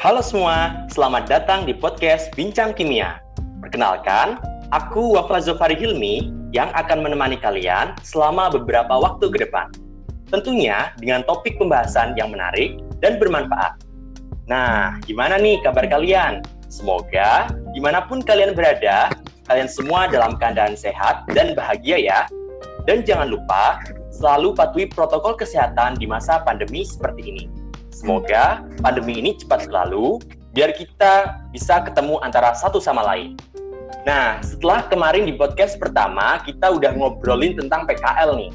Halo semua, selamat datang di podcast Bincang Kimia. Perkenalkan, aku Wafa Zofari Hilmi yang akan menemani kalian selama beberapa waktu ke depan. Tentunya dengan topik pembahasan yang menarik dan bermanfaat. Nah, gimana nih kabar kalian? Semoga di mana pun kalian berada, kalian semua dalam keadaan sehat dan bahagia ya. Dan jangan lupa selalu patuhi protokol kesehatan di masa pandemi seperti ini. Semoga pandemi ini cepat berlalu, biar kita bisa ketemu antara satu sama lain. Nah, setelah kemarin di podcast pertama, kita udah ngobrolin tentang PKL nih.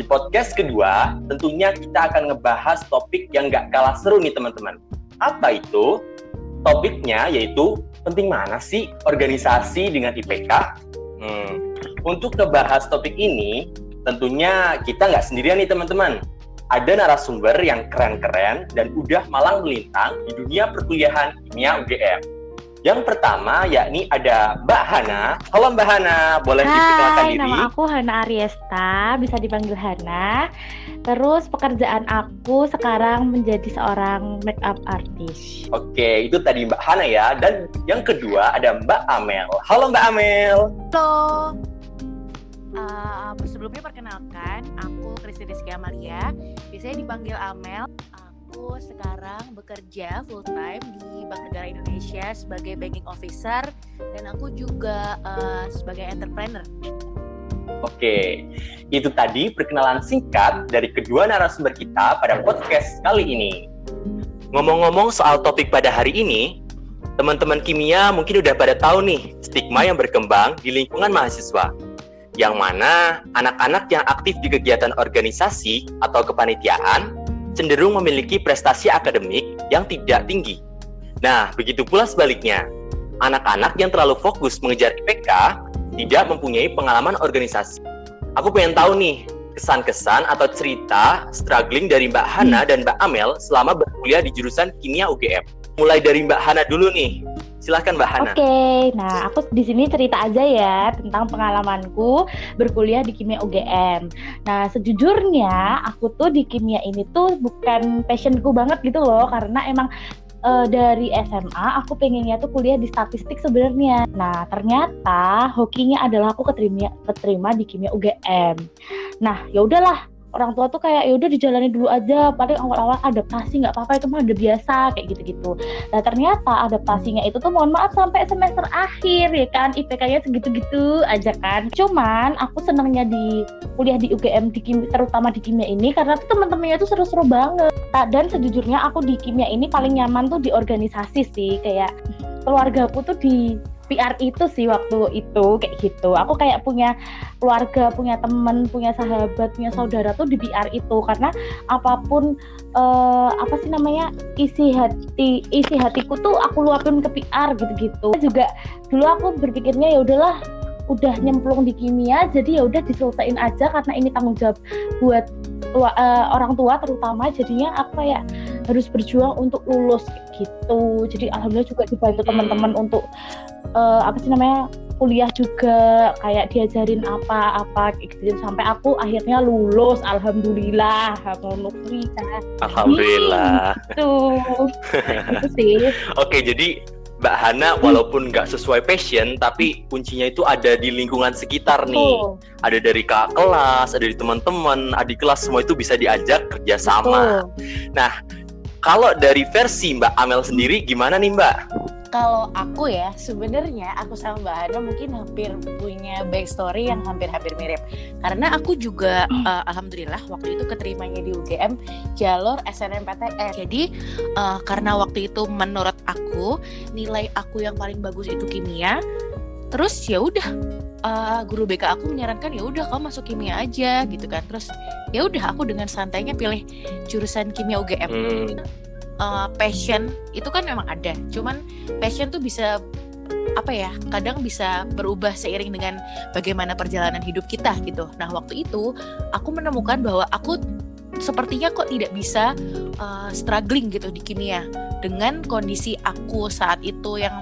Di podcast kedua, tentunya kita akan ngebahas topik yang gak kalah seru nih teman-teman. Apa itu? Topiknya yaitu penting mana sih organisasi dengan IPK? Hmm. Untuk ngebahas topik ini, tentunya kita nggak sendirian nih teman-teman ada narasumber yang keren-keren dan udah malang melintang di dunia perkuliahan kimia UGM. Yang pertama yakni ada Mbak Hana. Halo Mbak Hana, boleh Hai, diperkenalkan diri? nama aku Hana Ariesta, bisa dipanggil Hana. Terus pekerjaan aku sekarang menjadi seorang makeup artist. Oke, itu tadi Mbak Hana ya. Dan yang kedua ada Mbak Amel. Halo Mbak Amel. Halo. Uh, sebelumnya perkenalkan, aku Kristi Rizky Amalia. Biasanya dipanggil Amel. Aku sekarang bekerja full time di Bank Negara Indonesia sebagai banking officer dan aku juga uh, sebagai entrepreneur. Oke, itu tadi perkenalan singkat dari kedua narasumber kita pada podcast kali ini. Ngomong-ngomong soal topik pada hari ini, teman-teman kimia mungkin udah pada tahu nih stigma yang berkembang di lingkungan mahasiswa yang mana anak-anak yang aktif di kegiatan organisasi atau kepanitiaan cenderung memiliki prestasi akademik yang tidak tinggi. Nah, begitu pula sebaliknya. Anak-anak yang terlalu fokus mengejar IPK tidak mempunyai pengalaman organisasi. Aku pengen tahu nih, kesan-kesan atau cerita struggling dari Mbak Hana dan Mbak Amel selama berkuliah di jurusan Kimia UGM. Mulai dari Mbak Hana dulu nih. Silahkan Mbak Hana. Oke, okay, nah aku di sini cerita aja ya tentang pengalamanku berkuliah di kimia UGM. Nah sejujurnya aku tuh di kimia ini tuh bukan passionku banget gitu loh, karena emang uh, dari SMA aku pengennya tuh kuliah di statistik sebenarnya. Nah ternyata hokinya adalah aku keterima keterima di kimia UGM. Nah ya udahlah orang tua tuh kayak ya udah dijalani dulu aja paling awal-awal adaptasi nggak apa-apa itu mah udah biasa kayak gitu-gitu. Nah ternyata adaptasinya itu tuh mohon maaf sampai semester akhir ya kan? IPK-nya segitu-gitu aja kan? Cuman aku senangnya di kuliah di UGM di kimia, terutama di kimia ini karena tuh teman-temannya tuh seru-seru banget. Dan sejujurnya aku di kimia ini paling nyaman tuh di organisasi sih kayak keluarga aku tuh di PR itu sih waktu itu kayak gitu. Aku kayak punya keluarga, punya teman, punya sahabat, punya saudara tuh di PR itu karena apa pun uh, apa sih namanya isi hati isi hatiku tuh aku luapin ke PR gitu-gitu. Juga dulu aku berpikirnya ya udahlah udah nyemplung di kimia jadi ya udah diselesaikan aja karena ini tanggung jawab buat uh, orang tua terutama. Jadinya apa ya harus berjuang untuk lulus gitu. Jadi alhamdulillah juga dibantu teman-teman untuk uh, apa sih namanya kuliah juga kayak diajarin apa-apa gitu. Sampai aku akhirnya lulus alhamdulillah. Cerita alhamdulillah. Itu itu sih. Oke jadi Mbak Hana walaupun nggak sesuai passion tapi kuncinya itu ada di lingkungan sekitar nih. Oh. ada dari kak kelas ada di teman-teman adik kelas semua itu bisa diajak kerjasama nah kalau dari versi Mbak Amel sendiri gimana nih Mbak kalau aku ya sebenarnya aku sama Mbak Hana mungkin hampir punya backstory yang hampir-hampir mirip. Karena aku juga uh, alhamdulillah waktu itu keterimanya di UGM jalur SNMPTN jadi uh, karena waktu itu menurut aku nilai aku yang paling bagus itu kimia terus ya udah uh, guru BK aku menyarankan ya udah kamu masuk kimia aja gitu kan. Terus ya udah aku dengan santainya pilih jurusan kimia UGM hmm uh, passion itu kan memang ada. Cuman passion tuh bisa apa ya kadang bisa berubah seiring dengan bagaimana perjalanan hidup kita gitu. Nah waktu itu aku menemukan bahwa aku sepertinya kok tidak bisa uh, struggling gitu di kimia. Dengan kondisi aku saat itu yang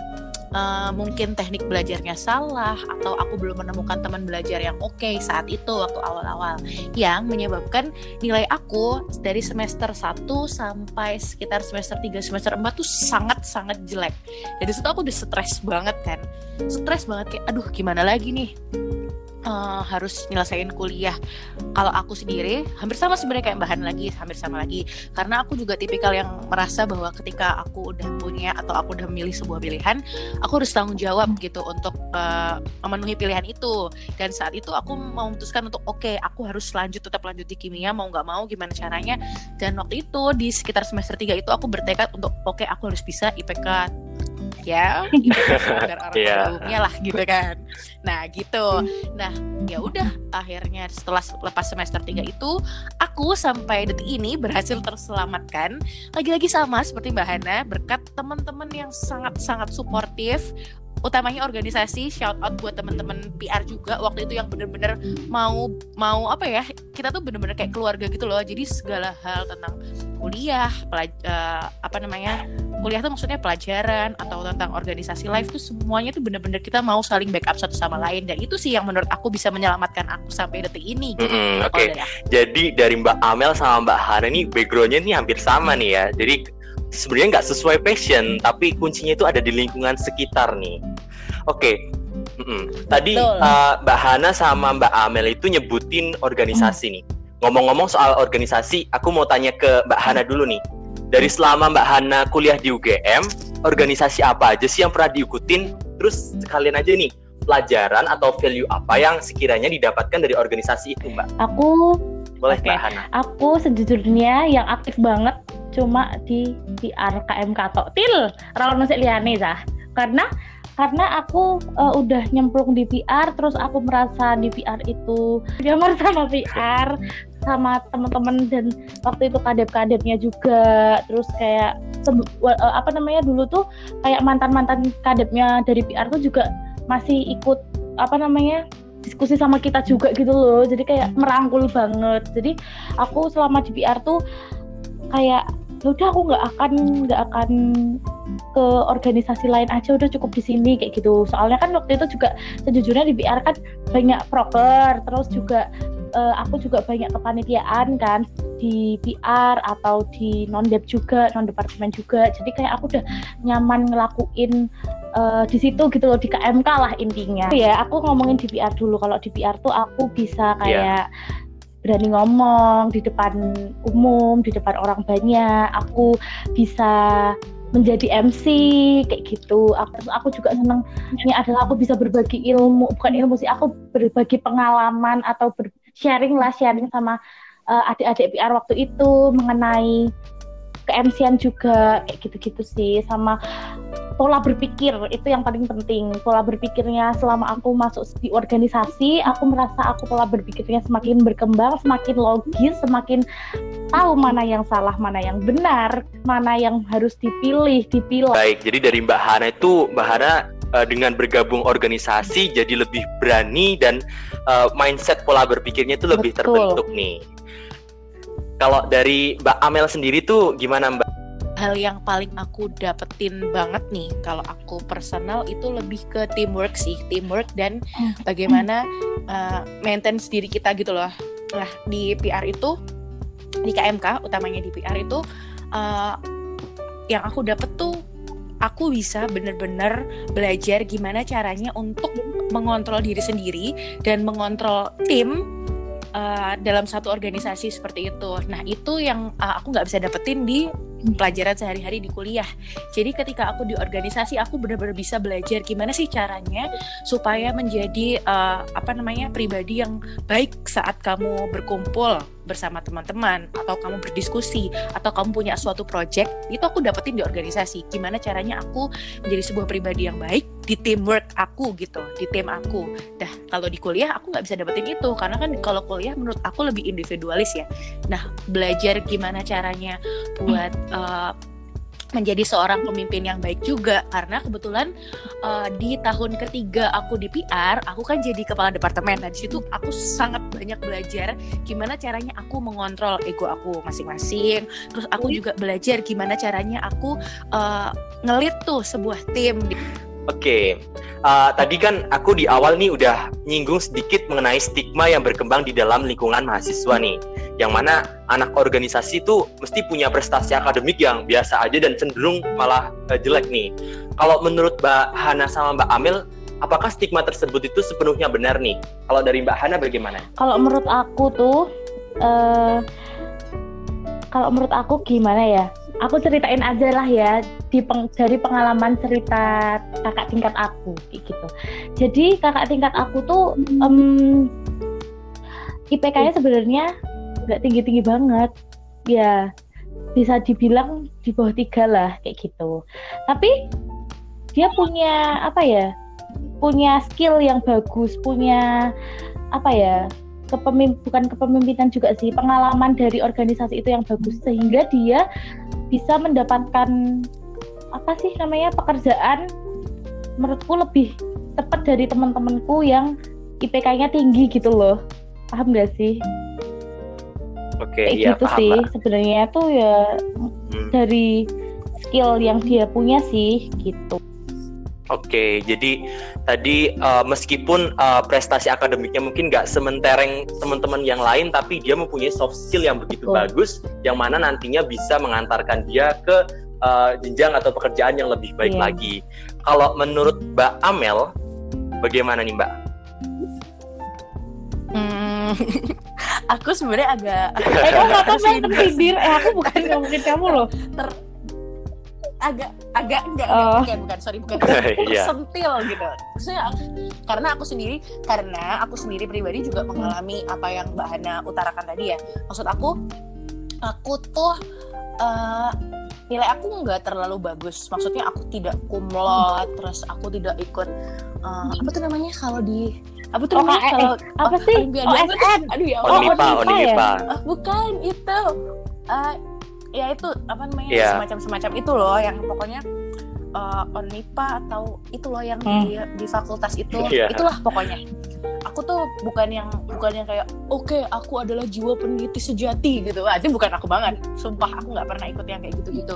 uh, mungkin teknik belajarnya salah atau aku belum menemukan teman belajar yang oke okay saat itu waktu awal-awal yang menyebabkan nilai aku dari semester 1 sampai sekitar semester 3 semester 4 tuh sangat-sangat jelek. Jadi situ aku udah stres banget kan. Stres banget kayak aduh gimana lagi nih uh, harus nyelesain kuliah. Kalau aku sendiri hampir sama sebenarnya kayak bahan lagi, hampir sama lagi. Karena aku juga tipikal yang merasa bahwa ketika aku udah punya atau aku udah memilih sebuah pilihan, aku harus tanggung jawab gitu untuk uh, memenuhi pilihan itu. Dan saat itu aku memutuskan untuk oke, okay, aku harus lanjut tetap lanjut di kimia mau nggak mau gimana caranya. Dan waktu itu di sekitar semester 3 itu aku bertekad untuk oke okay, aku harus bisa IPK ya biar orang yeah. lah gitu kan. Nah gitu. Nah ya udah akhirnya setelah lepas semester 3 itu aku sampai detik ini berhasil terselamatkan. Lagi-lagi sama seperti Mbak Hana berkat teman-teman yang sangat-sangat suportif utamanya organisasi shout out buat teman-teman PR juga waktu itu yang bener-bener mau mau apa ya kita tuh bener-bener kayak keluarga gitu loh. Jadi segala hal tentang kuliah pelaj uh, apa namanya kuliah tuh maksudnya pelajaran atau tentang organisasi live tuh semuanya tuh bener-bener kita mau saling backup satu sama lain dan itu sih yang menurut aku bisa menyelamatkan aku sampai detik ini gitu. Mm -hmm, Oke. Okay. Jadi dari Mbak Amel sama Mbak Hana ini backgroundnya ini hampir sama nih ya. Jadi sebenarnya nggak sesuai passion, tapi kuncinya itu ada di lingkungan sekitar nih. Oke, okay. mm -mm. tadi uh, Mbak Hana sama Mbak Amel itu nyebutin organisasi mm. nih. Ngomong-ngomong soal organisasi, aku mau tanya ke Mbak Hana dulu nih. Dari selama Mbak Hana kuliah di UGM, organisasi apa aja sih yang pernah diikutin? Terus sekalian aja nih, pelajaran atau value apa yang sekiranya didapatkan dari organisasi itu, Mbak? Aku boleh okay. Mbak Hana. Aku sejujurnya yang aktif banget cuma di PR KMK atau til rawon masih liane sah karena karena aku uh, udah nyemplung di PR terus aku merasa di PR itu nyamar sama PR sama teman-teman dan waktu itu kadep-kadepnya juga. Terus kayak uh, apa namanya dulu tuh kayak mantan-mantan kadepnya dari PR tuh juga masih ikut apa namanya diskusi sama kita juga gitu loh. Jadi kayak merangkul banget. Jadi aku selama di PR tuh kayak ya udah aku nggak akan nggak akan ke organisasi lain aja. Udah cukup di sini kayak gitu. Soalnya kan waktu itu juga sejujurnya di PR kan banyak proker terus juga uh, aku juga banyak kepanitiaan kan di PR atau di non dep juga non departemen juga. Jadi kayak aku udah nyaman ngelakuin uh, di situ gitu loh di KMK lah intinya. Ya aku ngomongin di PR dulu. Kalau di PR tuh aku bisa iya. kayak yeah berani ngomong di depan umum, di depan orang banyak. Aku bisa menjadi MC kayak gitu. Aku, aku juga seneng ini adalah aku bisa berbagi ilmu, bukan ilmu sih, aku berbagi pengalaman atau ber sharing lah sharing sama uh, adik-adik PR waktu itu mengenai ke MC-an juga kayak gitu-gitu sih. Sama pola berpikir itu yang paling penting. Pola berpikirnya selama aku masuk di organisasi aku merasa aku pola berpikirnya semakin berkembang semakin logis semakin tahu mana yang salah mana yang benar mana yang harus dipilih dipilah baik jadi dari Mbak Hana itu Mbak Hana uh, dengan bergabung organisasi jadi lebih berani dan uh, mindset pola berpikirnya itu lebih Betul. terbentuk nih kalau dari Mbak Amel sendiri tuh gimana Mbak? Hal yang paling aku dapetin banget nih kalau aku personal itu lebih ke teamwork sih teamwork dan bagaimana uh, maintain diri kita gitu loh. Nah di PR itu di KMK utamanya di PR itu uh, yang aku dapet tuh aku bisa bener-bener belajar gimana caranya untuk mengontrol diri sendiri dan mengontrol tim uh, dalam satu organisasi seperti itu. Nah itu yang uh, aku nggak bisa dapetin di pelajaran sehari-hari di kuliah. Jadi ketika aku di organisasi aku benar-benar bisa belajar gimana sih caranya supaya menjadi uh, apa namanya pribadi yang baik saat kamu berkumpul bersama teman-teman atau kamu berdiskusi atau kamu punya suatu project itu aku dapetin di organisasi. Gimana caranya aku menjadi sebuah pribadi yang baik di teamwork aku gitu di tim aku. Dah kalau di kuliah aku nggak bisa dapetin itu karena kan kalau kuliah menurut aku lebih individualis ya. Nah belajar gimana caranya buat uh, menjadi seorang pemimpin yang baik juga. Karena kebetulan uh, di tahun ketiga aku di PR aku kan jadi kepala departemen. Nah di situ aku sangat banyak belajar gimana caranya aku mengontrol ego aku masing-masing. Terus aku juga belajar gimana caranya aku uh, ngelit tuh sebuah tim Oke, uh, tadi kan aku di awal nih udah nyinggung sedikit mengenai stigma yang berkembang di dalam lingkungan mahasiswa nih, yang mana anak organisasi itu mesti punya prestasi akademik yang biasa aja dan cenderung malah uh, jelek nih. Kalau menurut Mbak Hana sama Mbak Amil, apakah stigma tersebut itu sepenuhnya benar nih? Kalau dari Mbak Hana bagaimana? Kalau menurut aku tuh, uh, kalau menurut aku gimana ya? Aku ceritain aja lah ya di peng, dari pengalaman cerita kakak tingkat aku gitu. Jadi kakak tingkat aku tuh um, IPK-nya sebenarnya nggak tinggi-tinggi banget, ya bisa dibilang di bawah tiga lah kayak gitu. Tapi dia punya apa ya? Punya skill yang bagus, punya apa ya? bukan kepemimpinan juga sih pengalaman dari organisasi itu yang bagus sehingga dia bisa mendapatkan apa sih namanya pekerjaan menurutku lebih cepat dari teman-temanku yang IPK-nya tinggi gitu loh paham gak sih? Oke, okay, iya gitu paham. sih sebenarnya tuh ya hmm. dari skill yang dia punya sih gitu. Oke, jadi tadi uh, meskipun uh, prestasi akademiknya mungkin nggak sementereng teman-teman yang lain, tapi dia mempunyai soft skill yang begitu oh. bagus, yang mana nantinya bisa mengantarkan dia ke uh, jenjang atau pekerjaan yang lebih baik yeah. lagi. Kalau menurut Mbak Amel, bagaimana nih Mbak? Hmm, aku sebenarnya agak. eh, nggak tahu tersindir? Eh, aku bukan ngomongin kamu loh. Ter agak agak enggak, oh. enggak bukan bukan sorry bukan. Yeah. sentil gitu. Maksudnya karena aku sendiri karena aku sendiri pribadi juga mengalami apa yang Mbak Hana utarakan tadi ya. Maksud aku aku tuh uh, nilai aku nggak terlalu bagus. Maksudnya aku tidak kumlot terus aku tidak ikut uh, apa tuh namanya kalau di apa tuh namanya kalau apa sih? OSN aduh ya oh, Onipa, Onipa. Uh, bukan itu uh, ya itu apa namanya yeah. semacam semacam itu loh yang pokoknya uh, Onipa atau itu loh yang hmm. di di fakultas itu yeah. itulah pokoknya aku tuh bukan yang bukan yang kayak oke okay, aku adalah jiwa peneliti sejati gitu aja bukan aku banget sumpah aku nggak pernah ikut yang kayak gitu gitu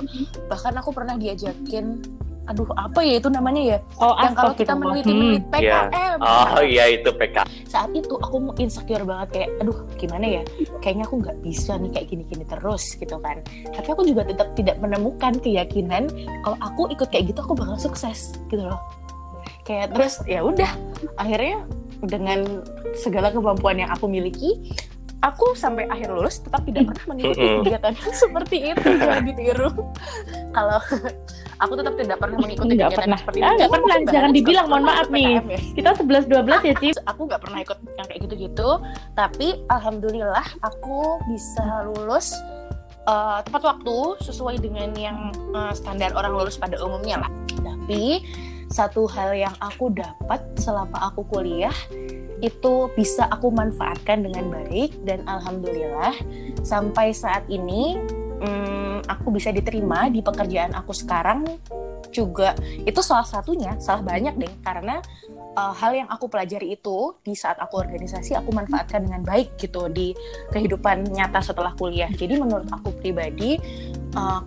bahkan aku pernah diajakin aduh apa ya itu namanya ya? Oh, yang kalau kita meneliti meneliti hmm, PKM yeah. oh iya itu PK saat itu aku insecure banget kayak aduh gimana ya? Kayaknya aku nggak bisa nih kayak gini-gini terus gitu kan. Tapi aku juga tetap tidak menemukan keyakinan kalau aku ikut kayak gitu aku bakal sukses gitu loh. Kayak terus ya udah akhirnya dengan segala kemampuan yang aku miliki aku sampai akhir lulus tetap tidak pernah mengikuti kegiatan seperti itu jangan ditiru kalau aku tetap tidak pernah mengikuti nggak kegiatan pernah. seperti itu. Ah, nggak pernah, jangan dibilang mohon maaf nih. Ya. Kita 11 12 ya, Cip. Aku nggak pernah ikut yang kayak gitu-gitu, tapi alhamdulillah aku bisa lulus uh, tepat waktu sesuai dengan yang uh, standar orang lulus pada umumnya lah. Tapi satu hal yang aku dapat selama aku kuliah itu bisa aku manfaatkan dengan baik dan alhamdulillah sampai saat ini hmm, aku bisa diterima di pekerjaan aku sekarang juga. Itu salah satunya salah banyak deh. Karena uh, hal yang aku pelajari itu di saat aku organisasi aku manfaatkan dengan baik gitu di kehidupan nyata setelah kuliah. Jadi menurut aku pribadi uh,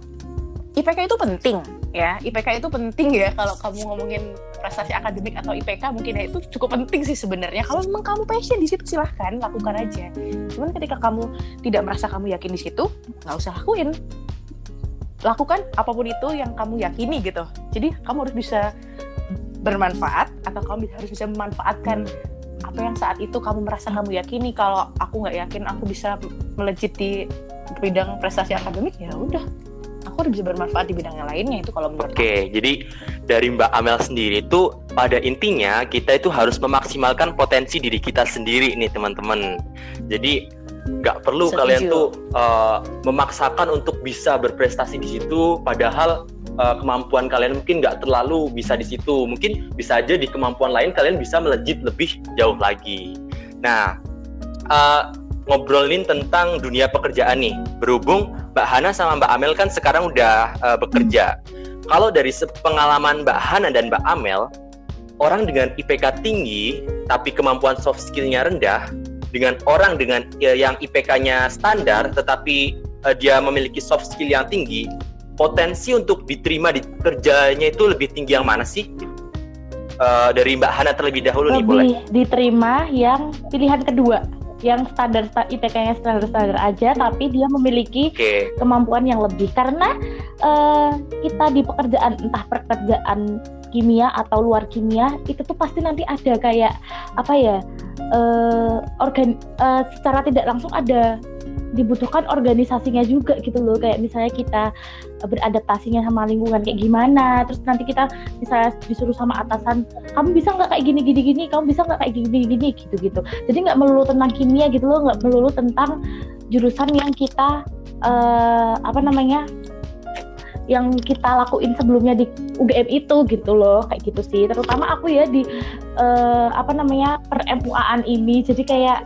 IPK itu penting ya. IPK itu penting ya kalau kamu ngomongin prestasi akademik atau IPK mungkin ya itu cukup penting sih sebenarnya. Kalau memang kamu passion di situ silahkan lakukan aja. Cuman ketika kamu tidak merasa kamu yakin di situ nggak usah lakuin. Lakukan apa pun itu yang kamu yakini gitu. Jadi kamu harus bisa bermanfaat atau kamu harus bisa memanfaatkan apa yang saat itu kamu merasa kamu yakini. Kalau aku nggak yakin aku bisa melejit di bidang prestasi akademik ya udah aku udah bisa bermanfaat di bidang yang lainnya itu kalau menurut Oke, okay, jadi dari Mbak Amel sendiri itu pada intinya kita itu harus memaksimalkan potensi diri kita sendiri nih teman-teman. Jadi nggak perlu Setuju. kalian tuh uh, memaksakan untuk bisa berprestasi di situ, padahal uh, kemampuan kalian mungkin nggak terlalu bisa di situ. Mungkin bisa aja di kemampuan lain kalian bisa melejit lebih jauh lagi. Nah, uh, ngobrolin tentang dunia pekerjaan nih. Berhubung Mbak Hana sama Mbak Amel kan sekarang udah uh, bekerja. Kalau dari pengalaman Mbak Hana dan Mbak Amel, orang dengan IPK tinggi tapi kemampuan soft skillnya rendah, dengan orang dengan ya, yang IPK-nya standar tetapi uh, dia memiliki soft skill yang tinggi, potensi untuk diterima di kerjanya itu lebih tinggi yang mana sih? uh, dari Mbak Hana terlebih dahulu Lebih nih boleh. diterima yang pilihan kedua yang standar IPK-nya standar-standar aja tapi dia memiliki okay. kemampuan yang lebih karena uh, kita di pekerjaan entah pekerjaan kimia atau luar kimia itu tuh pasti nanti ada kayak apa ya uh, organ uh, secara tidak langsung ada dibutuhkan organisasinya juga gitu loh. Kayak misalnya kita beradaptasinya sama lingkungan kayak gimana terus nanti kita misalnya disuruh sama atasan kamu bisa nggak kayak gini gini gini? Kamu bisa nggak kayak gini gini? gitu gitu. Jadi nggak melulu tentang kimia gitu loh nggak melulu tentang jurusan yang kita uh, apa namanya yang kita lakuin sebelumnya di UGM itu gitu loh kayak gitu sih. Terutama aku ya di uh, apa namanya per ini. Jadi kayak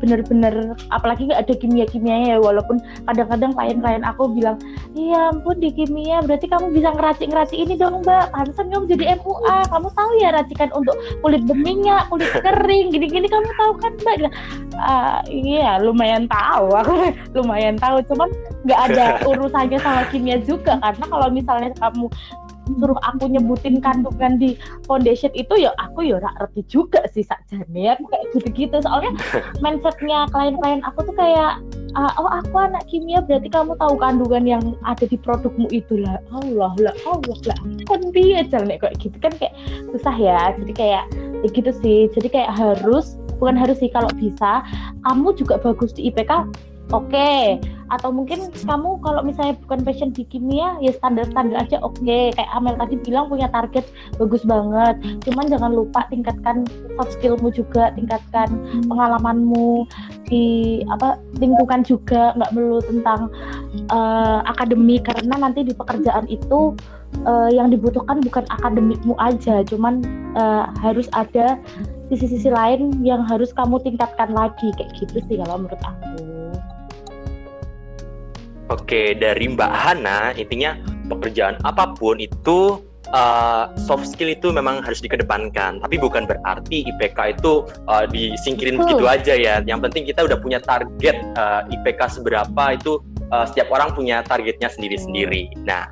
bener-bener apalagi nggak ada kimia-kimianya ya walaupun kadang-kadang klien-klien aku bilang iya ampun di kimia berarti kamu bisa ngeracik-ngeracik ini dong mbak. Pantesan kamu jadi MUA kamu tahu ya racikan untuk kulit berminyak kulit kering gini-gini kamu tahu kan mbak? Uh, iya lumayan tahu. Aku lumayan tahu cuman nggak ada urusannya sama kimia juga karena kalau misalnya kamu suruh aku nyebutin kandungan di foundation itu ya aku ya rak ngerti juga sih sakjane ya kayak gitu-gitu. Soalnya mindsetnya klien-klien aku tuh kayak uh, oh aku anak kimia berarti kamu tahu kandungan yang ada di produkmu itu lah. Allah lah Allah lah. Kan dia jalan kayak gitu? Kan kayak susah ya. Jadi kayak ya gitu sih. Jadi kayak harus bukan harus sih kalau bisa kamu juga bagus di IPK oke okay. atau mungkin kamu kalau misalnya bukan passion di kimia ya standar standar aja oke okay. kayak Amel tadi bilang punya target bagus banget cuman jangan lupa tingkatkan soft skillmu juga tingkatkan pengalamanmu di apa lingkungan juga nggak melulu tentang uh, akademik karena nanti di pekerjaan itu uh, yang dibutuhkan bukan akademikmu aja cuman uh, harus ada sisi-sisi lain yang harus kamu tingkatkan lagi kayak gitu sih kalau menurut aku. Oke, dari Mbak Hana, intinya pekerjaan apa pun itu uh, soft skill itu memang harus dikedepankan. Tapi bukan berarti IPK itu uh, disingkirin hmm. begitu aja ya. Yang penting kita udah punya target uh, IPK seberapa itu uh, setiap orang punya targetnya sendiri-sendiri. Nah,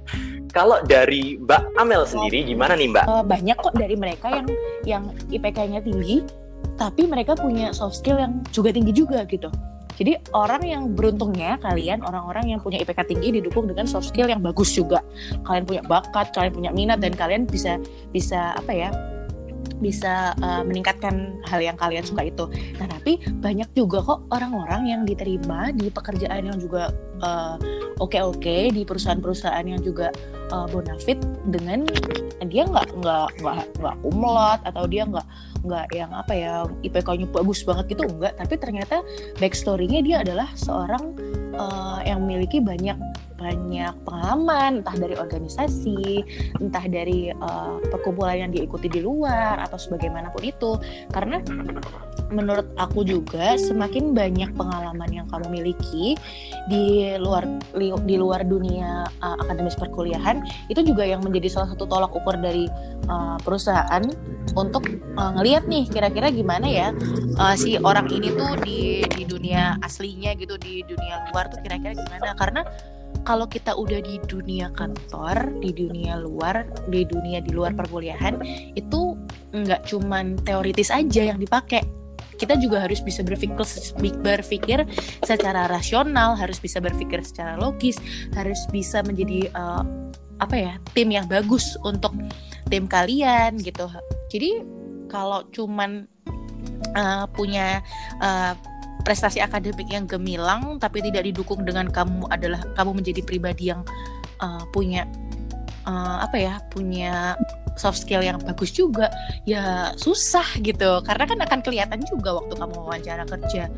kalau dari Mbak Amel sendiri gimana nih Mbak? Uh, banyak kok dari mereka yang yang IPK-nya tinggi, tapi mereka punya soft skill yang juga tinggi juga gitu. Jadi orang yang beruntungnya kalian orang-orang yang punya IPK tinggi didukung dengan soft skill yang bagus juga. Kalian punya bakat, kalian punya minat dan kalian bisa bisa apa ya? Bisa uh, meningkatkan hal yang kalian suka itu. Nah, tapi banyak juga kok orang-orang yang diterima di pekerjaan yang juga uh, oke-oke okay -okay, di perusahaan-perusahaan yang juga uh, bonafit dengan dia nggak nggak nggak nggak umlot atau dia nggak nggak yang apa ya IPK-nya bagus banget gitu enggak tapi ternyata backstory-nya dia adalah seorang uh, yang memiliki banyak banyak pengalaman entah dari organisasi entah dari uh, perkumpulan yang diikuti di luar atau sebagaimanapun itu. Karena menurut aku juga semakin banyak pengalaman yang kamu miliki di luar di luar dunia uh, akademis perkuliahan itu juga yang menjadi salah satu tolak ukur dari uh, perusahaan untuk uh, ngelihat nih kira-kira gimana ya uh, si orang ini tuh di di dunia aslinya gitu di dunia luar tuh kira-kira gimana. Karena kalau kita udah di dunia kantor, di dunia luar, di dunia di luar perkuliahan, itu nggak cuman teoritis aja yang dipakai. Kita juga harus bisa berpikir berpikir secara rasional, harus bisa berpikir secara logis, harus bisa menjadi uh, apa ya tim yang bagus untuk tim kalian gitu. Jadi kalau cuman uh, punya uh, prestasi akademik yang gemilang tapi tidak didukung dengan kamu adalah kamu menjadi pribadi yang uh, punya uh, apa ya punya soft skill yang bagus juga ya susah gitu. Karena kan akan kelihatan juga waktu kamu wawancara kerja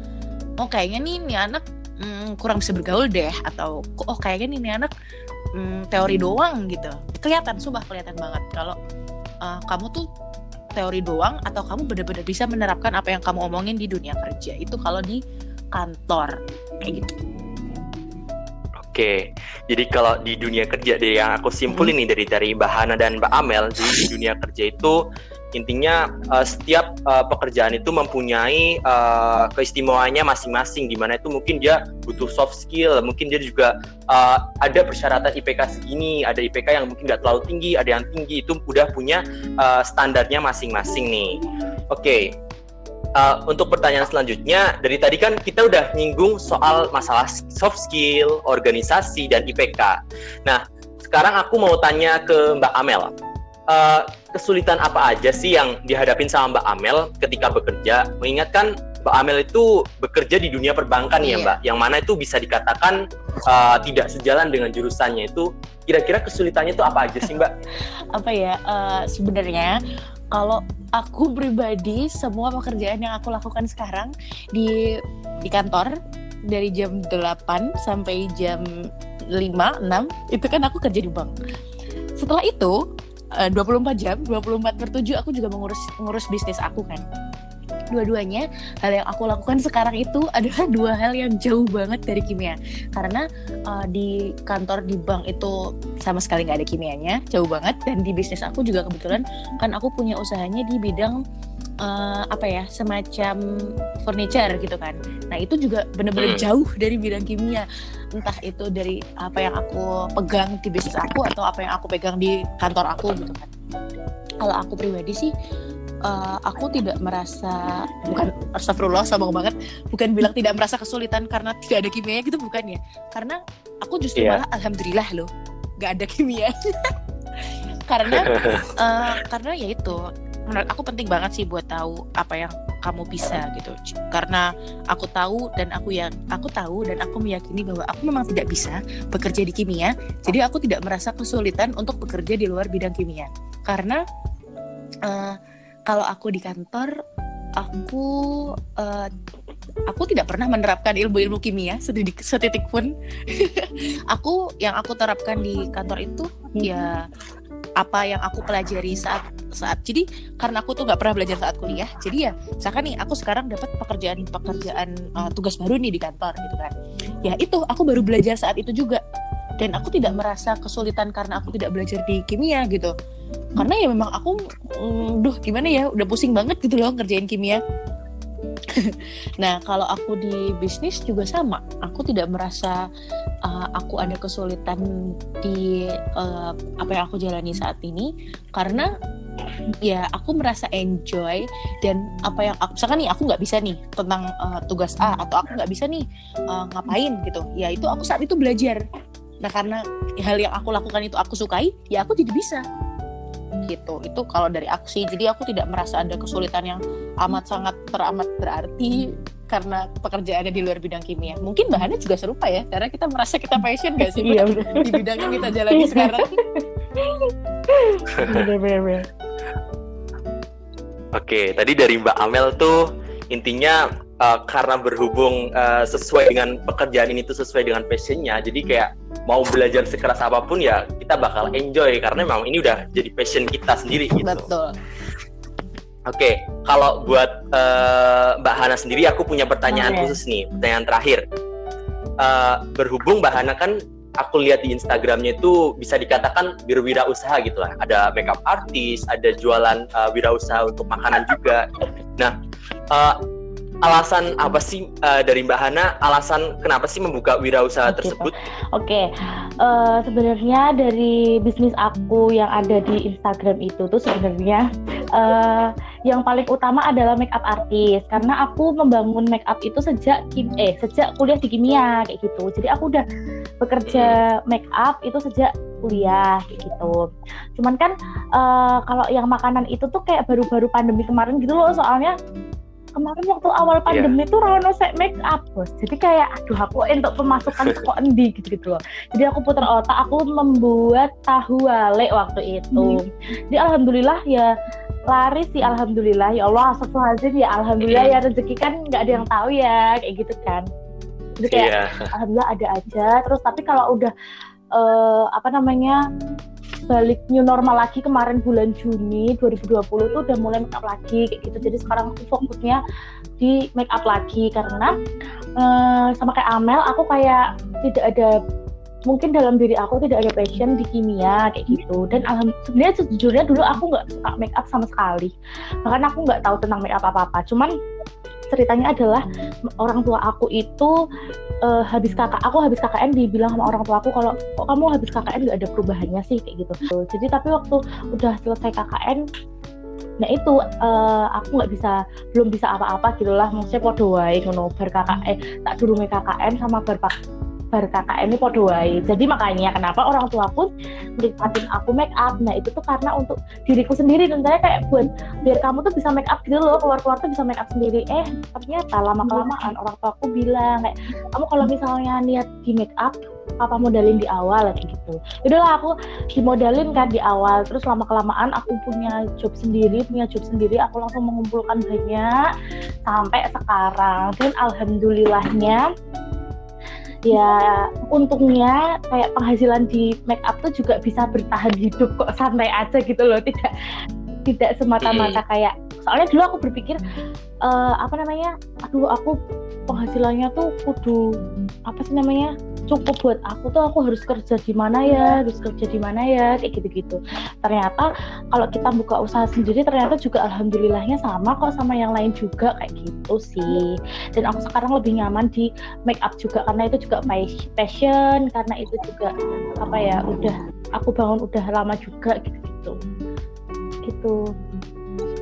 oh kayaknya nih ini anak mm, kurang bisa bergaul deh atau oh kayaknya nih ini anak mm, teori doang gitu. Kelihatan sumpah kelihatan banget kalau uh, kamu tuh teori doang atau kamu benar-benar bisa menerapkan apa yang kamu omongin di dunia kerja itu kalau di kantor kayak gitu. Oke, jadi kalau di dunia kerja dari yang aku simpulin nih dari dari Hana dan Mbak Amel, di dunia kerja itu intinya uh, setiap uh, pekerjaan itu mempunyai uh, keistimewaannya masing-masing. Di mana itu mungkin dia butuh soft skill, mungkin dia juga uh, ada persyaratan IPK segini, ada IPK yang mungkin nggak terlalu tinggi, ada yang tinggi itu udah punya uh, standarnya masing-masing nih. Oke, okay uh, untuk pertanyaan selanjutnya, dari tadi kan kita udah nyinggung soal masalah soft skill, organisasi, dan IPK. Nah, sekarang aku mau tanya ke Mbak Amel. Uh, kesulitan apa aja sih yang dihadapin sama Mbak Amel ketika bekerja? Mengingatkan Mbak Amel itu bekerja di dunia perbankan ya, iya. ya Mbak, yang mana itu bisa dikatakan uh, tidak sejalan dengan jurusannya itu. Kira-kira kesulitannya itu apa aja sih Mbak? apa ya? Uh, sebenarnya kalau aku pribadi semua pekerjaan yang aku lakukan sekarang di di kantor dari jam 8 sampai jam 5 6 itu kan aku kerja di bank. Setelah itu 24 eh, jam 24 per 7 aku juga mengurus ngurus bisnis aku kan dua-duanya hal yang aku lakukan sekarang itu adalah dua hal yang jauh banget dari kimia. Karena uh, di kantor di bank itu sama sekali nggak ada kimianya jauh banget. Dan di bisnis aku juga kebetulan kan aku punya usahanya di bidang uh, apa ya semacam furniture gitu kan. Nah itu juga bener-bener hmm. jauh dari bidang kimia. Entah itu dari apa yang aku pegang di bisnis aku atau apa yang aku pegang di kantor aku gitu kan. Kalau aku pribadi sih uh, aku tidak merasa bukan astagfirullah sombong banget. Bukan bilang tidak merasa kesulitan karena tidak ada kimia gitu bukan ya. Karena aku justru yeah. malah alhamdulillah loh nggak ada kimia. Karena uh, karena ya itu menurut aku penting banget sih buat tahu apa yang kamu bisa gitu. Karena aku tahu dan aku yang aku tahu dan aku meyakini bahwa aku memang tidak bisa bekerja di kimia. Jadi aku tidak merasa kesulitan untuk bekerja di luar bidang kimia. Karena uh, kalau aku di kantor aku uh, aku tidak pernah menerapkan ilmu-ilmu kimia setitik, setitik pun. Aku yang aku terapkan di kantor itu ya apa yang aku pelajari saat saat jadi karena aku tuh nggak pernah belajar saat kuliah jadi ya misalkan nih aku sekarang dapat pekerjaan pekerjaan uh, tugas baru nih di kantor gitu kan. Ya itu aku baru belajar saat itu juga. Dan aku tidak merasa kesulitan karena aku tidak belajar di kimia gitu karena ya memang aku mm, duh gimana ya udah pusing banget gitu loh ngerjain kimia. Nah kalau aku di bisnis juga sama. Aku tidak merasa uh, aku ada kesulitan di uh, apa yang aku jalani saat ini. Karena ya aku merasa enjoy dan apa yang aku misalkan nih aku nggak bisa nih tentang uh, tugas A atau aku nggak bisa nih uh, ngapain gitu. Ya itu aku saat itu belajar. Nah karena hal yang aku lakukan itu aku sukai ya aku jadi bisa gitu. Itu kalau dari aksi jadi aku tidak merasa ada kesulitan yang amat sangat teramat berarti karena pekerjaannya di luar bidang kimia. Mungkin bahannya juga serupa ya karena kita merasa kita passion gak sih iya, di bidang yang kita jalani sekarang. Oke, tadi dari Mbak Amel tuh intinya uh, karena berhubung uh, sesuai dengan pekerjaan ini tuh sesuai dengan passionnya, jadi kayak mau belajar sekeras apa pun ya kita bakal enjoy karena memang ini udah jadi passion kita sendiri gitu. Betul. Oke, okay, kalau buat uh, Mbak Hana sendiri, aku punya pertanyaan okay. khusus nih, pertanyaan terakhir. Uh, berhubung Mbak Hana kan, aku lihat di Instagramnya itu bisa dikatakan berwirausaha gitu lah. Ada makeup artist, ada jualan uh, wirausaha untuk makanan juga. Nah, uh, alasan apa sih uh, dari Mbak Hana alasan kenapa sih membuka wirausaha okay, tersebut? Oke, okay. uh, eh, sebenarnya dari bisnis aku yang ada di Instagram itu tuh sebenarnya uh, yang paling utama adalah makeup artist karena aku membangun makeup itu sejak kim eh sejak kuliah di kimia kayak gitu. Jadi aku udah bekerja makeup itu sejak kuliah kayak gitu. Cuman kan uh, kalau yang makanan itu tuh kayak baru-baru pandemi kemarin gitu loh soalnya kemarin waktu awal iya. pandemi yeah. tuh Rono set make up bos jadi kayak aduh aku untuk pemasukan kok endi gitu gitu loh jadi aku putar otak aku membuat tahu wale waktu itu hmm. jadi alhamdulillah ya lari sih alhamdulillah ya Allah astagfirullahaladzim ya alhamdulillah ya rezeki kan nggak ada yang tahu ya kayak gitu kan jadi kayak yeah. alhamdulillah ada aja terus tapi kalau udah uh, apa namanya balik new normal lagi kemarin bulan Juni 2020 tuh udah mulai make up lagi kayak gitu. Jadi sekarang aku fokusnya di make up lagi karena uh, sama kayak Amel aku kayak tidak ada mungkin dalam diri aku tidak ada passion di kimia kayak gitu. Dan sebenarnya sejujurnya dulu aku nggak suka make up sama sekali. Bahkan aku nggak tahu tentang make up apa apa cuman ceritanya adalah orang tua aku itu uh, habis kakak aku habis KKN dibilang sama orang tua aku kalau kok kamu habis KKN nggak ada perubahannya sih? kayak gitu. Jadi tapi waktu udah selesai KKN nah itu uh, aku nggak bisa belum bisa apa-apa gitu lah. Maksudnya podo wae ngono KKN eh, tak durunge KKN sama bar bar KKN ini podo wae. Jadi makanya kenapa orang tua pun nikmatin aku make up. Nah itu tuh karena untuk diriku sendiri. Dan saya kayak buat biar kamu tuh bisa make up gitu loh. Keluar-keluar tuh bisa make up sendiri. Eh ternyata lama kelamaan orang tua aku bilang kayak kamu kalau misalnya niat di make up apa modalin di awal? Kayak gitu. Udahlah aku dimodalin kan di awal. Terus lama kelamaan aku punya job sendiri punya job sendiri aku langsung mengumpulkan banyak sampai sekarang. Dan alhamdulillahnya ya untungnya kayak penghasilan di make up tuh juga bisa bertahan hidup kok santai aja gitu loh. Tidak tidak semata-mata kayak soalnya dulu aku berpikir uh, apa namanya aduh aku penghasilannya tuh kudu apa sih namanya cukup buat aku tuh aku harus kerja di mana ya harus kerja di mana ya kayak gitu-gitu. Ternyata kalau kita buka usaha sendiri ternyata juga alhamdulillahnya sama kok sama yang lain juga kayak gitu sih. Dan aku sekarang lebih nyaman di make up juga karena itu juga passion karena itu juga apa ya udah aku bangun udah lama juga gitu-gitu. Gitu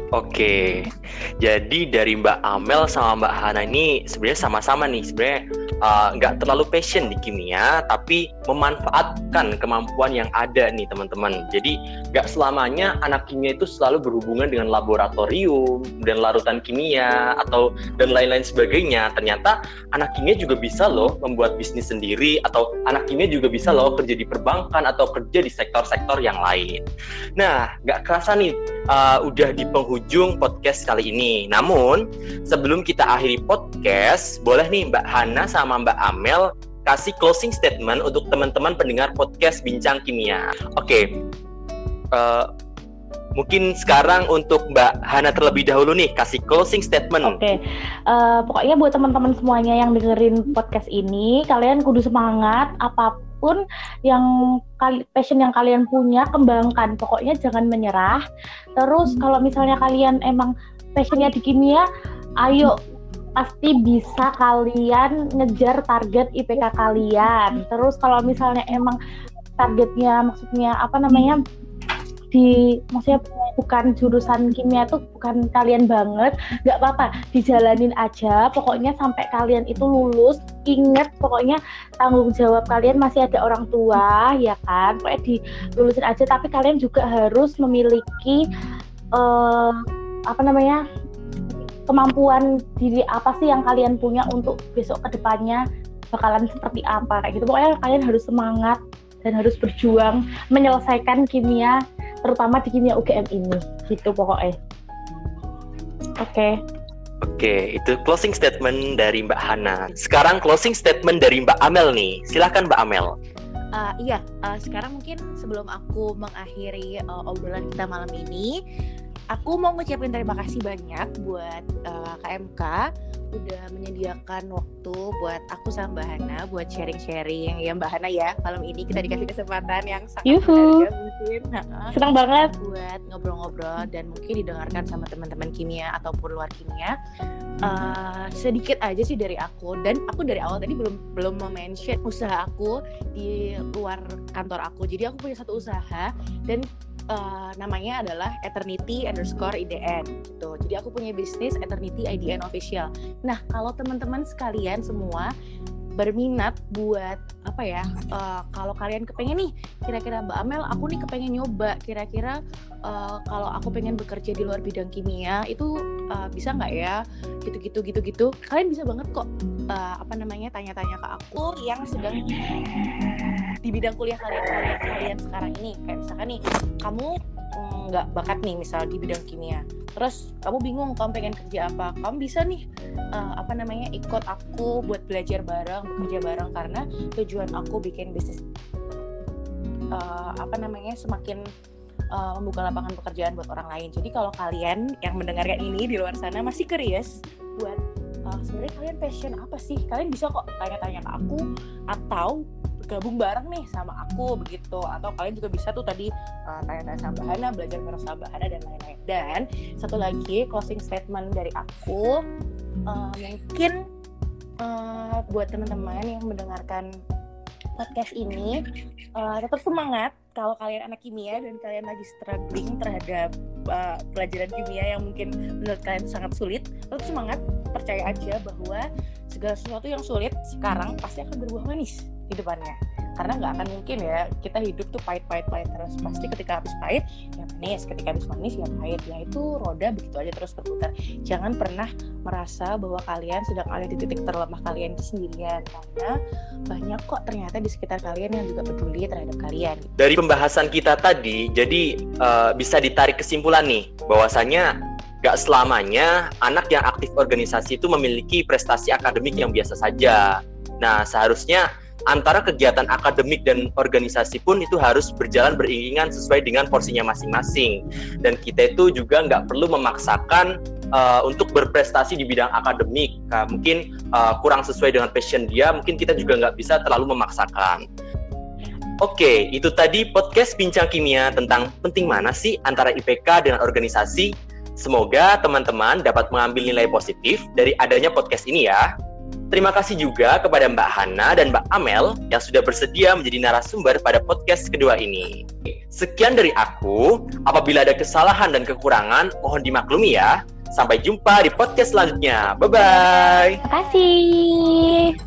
Oke, jadi dari Mbak Amel sama Mbak Hana ini sebenarnya sama-sama nih sebenarnya uh, nggak uh, terlalu passion di kimia, tapi memanfaatkan kemampuan yang ada nih teman-teman. Jadi nggak selamanya anak kimia itu selalu berhubungan dengan laboratorium dan larutan kimia atau dan lain-lain sebagainya. Ternyata anak kimia juga bisa loh membuat bisnis sendiri atau anak kimia juga bisa loh kerja di perbankan atau kerja di sektor-sektor yang lain. Nah, nggak kerasa nih uh, udah di penghujung podcast kali ini. Namun, sebelum kita akhiri podcast, boleh nih Mbak Hana sama Mbak Amel kasih closing statement untuk teman-teman pendengar podcast Bincang Kimia. Oke, okay. uh, eh, mungkin sekarang untuk Mbak Hana terlebih dahulu nih kasih closing statement. Oke, okay. uh, eh, pokoknya buat teman-teman semuanya yang dengerin podcast ini, kalian kudu semangat apa pun apa pun yang passion yang kalian punya kembangkan. Pokoknya jangan menyerah. Terus hmm. kalau misalnya kalian emang passionnya di kimia ayo pasti bisa kalian ngejar target IPK kalian. Terus kalau misalnya emang targetnya maksudnya apa namanya di maksudnya bukan jurusan kimia tuh bukan kalian banget nggak apa-apa dijalanin aja. Pokoknya sampai kalian itu lulus inget pokoknya tanggung jawab kalian masih ada orang tua ya kan? Pokoknya dilulusin aja. Tapi kalian juga harus memiliki uh, apa namanya kemampuan diri apa sih yang kalian punya untuk besok ke depannya bakalan seperti apa kayak gitu. Pokoknya kalian harus semangat dan harus berjuang menyelesaikan kimia terutama di kimia UGM ini gitu pokoknya oke okay. Oke, itu closing statement dari Mbak Hana. Sekarang closing statement dari Mbak Amel nih. Silahkan Mbak Amel. Uh, iya, uh, sekarang mungkin sebelum aku mengakhiri uh, obrolan kita malam ini, aku mau ngucapin terima kasih banyak buat uh, KMK udah menyediakan waktu buat aku sama Mbak Hana buat sharing-sharing. Ya Mbak Hana ya malam ini kita dikasih kesempatan yang sangat Yuhu. berharga mungkin. Senang banget. Buat ngobrol-ngobrol dan mungkin didengarkan sama teman-teman kimia ataupun luar kimia. Uh, sedikit aja sih dari aku dan aku dari awal tadi belum belum mention usaha aku di luar kantor aku. Jadi aku punya satu usaha dan uh, namanya adalah Eternity underscore IDN gitu. Jadi aku punya bisnis Eternity IDN official. Nah kalau teman-teman sekalian semua berminat buat apa ya uh, kalau kalian kepengen nih kira-kira Mbak Amel aku nih kepengen nyoba kira-kira uh, kalau aku pengen bekerja di luar bidang kimia itu uh, bisa nggak ya gitu-gitu gitu-gitu kalian bisa banget kok uh, apa namanya tanya-tanya ke aku yang sedang di bidang kuliah kalian kalian kalian sekarang ini kayak misalkan nih kamu mm, nggak mm, bakat nih misal di bidang kimia terus kamu bingung kamu pengen kerja apa kamu bisa nih uh, apa namanya ikut aku buat belajar bareng bekerja bareng karena tujuan aku bikin bisnis uh, apa namanya semakin uh, membuka lapangan pekerjaan buat orang lain. Jadi kalau kalian yang mendengarkan ini di luar sana masih curious buat uh, sebenarnya kalian passion apa sih? Kalian bisa kok tanya-tanya ke aku atau gabung bareng nih sama aku begitu. Atau kalian juga bisa tuh tadi uh, tanya-tanya sama belajar bareng sama dan lain-lain. Dan satu lagi closing statement dari aku uh, mungkin uh, buat teman-teman yang mendengarkan podcast ini uh, tetap semangat kalau kalian anak kimia dan kalian lagi struggling terhadap uh, pelajaran kimia yang mungkin menurut kalian sangat sulit tetap semangat. Percaya aja bahwa segala sesuatu yang sulit sekarang pasti akan berbuah manis di depannya karena nggak akan mungkin ya kita hidup tuh pahit-pahit-pahit terus. Pasti ketika habis pahit ya manis. Ketika habis manis ya pahit. Ya itu roda begitu aja terus berputar. Jangan pernah merasa bahwa kalian sedang ada di titik terlemah kalian itu sendirian. Karena banyak kok ternyata di sekitar kalian yang juga peduli terhadap kalian. Dari pembahasan kita tadi jadi uh, bisa ditarik kesimpulan nih bahwasanya gak selamanya anak yang aktif organisasi itu memiliki prestasi akademik yang biasa saja. Nah, seharusnya antara kegiatan akademik dan organisasi pun itu harus berjalan beriringan sesuai dengan porsinya masing-masing. Dan kita itu juga nggak perlu memaksakan uh, untuk berprestasi di bidang akademik. Nah, mungkin uh, kurang sesuai dengan passion dia, mungkin kita juga nggak bisa terlalu memaksakan. Oke, itu tadi podcast Bincang Kimia tentang penting mana sih antara IPK dengan organisasi. Semoga teman-teman dapat mengambil nilai positif dari adanya podcast ini ya. Terima kasih juga kepada Mbak Hana dan Mbak Amel yang sudah bersedia menjadi narasumber pada podcast kedua ini. Sekian dari aku. Apabila ada kesalahan dan kekurangan, mohon dimaklumi ya. Sampai jumpa di podcast selanjutnya. Bye-bye. Terima kasih.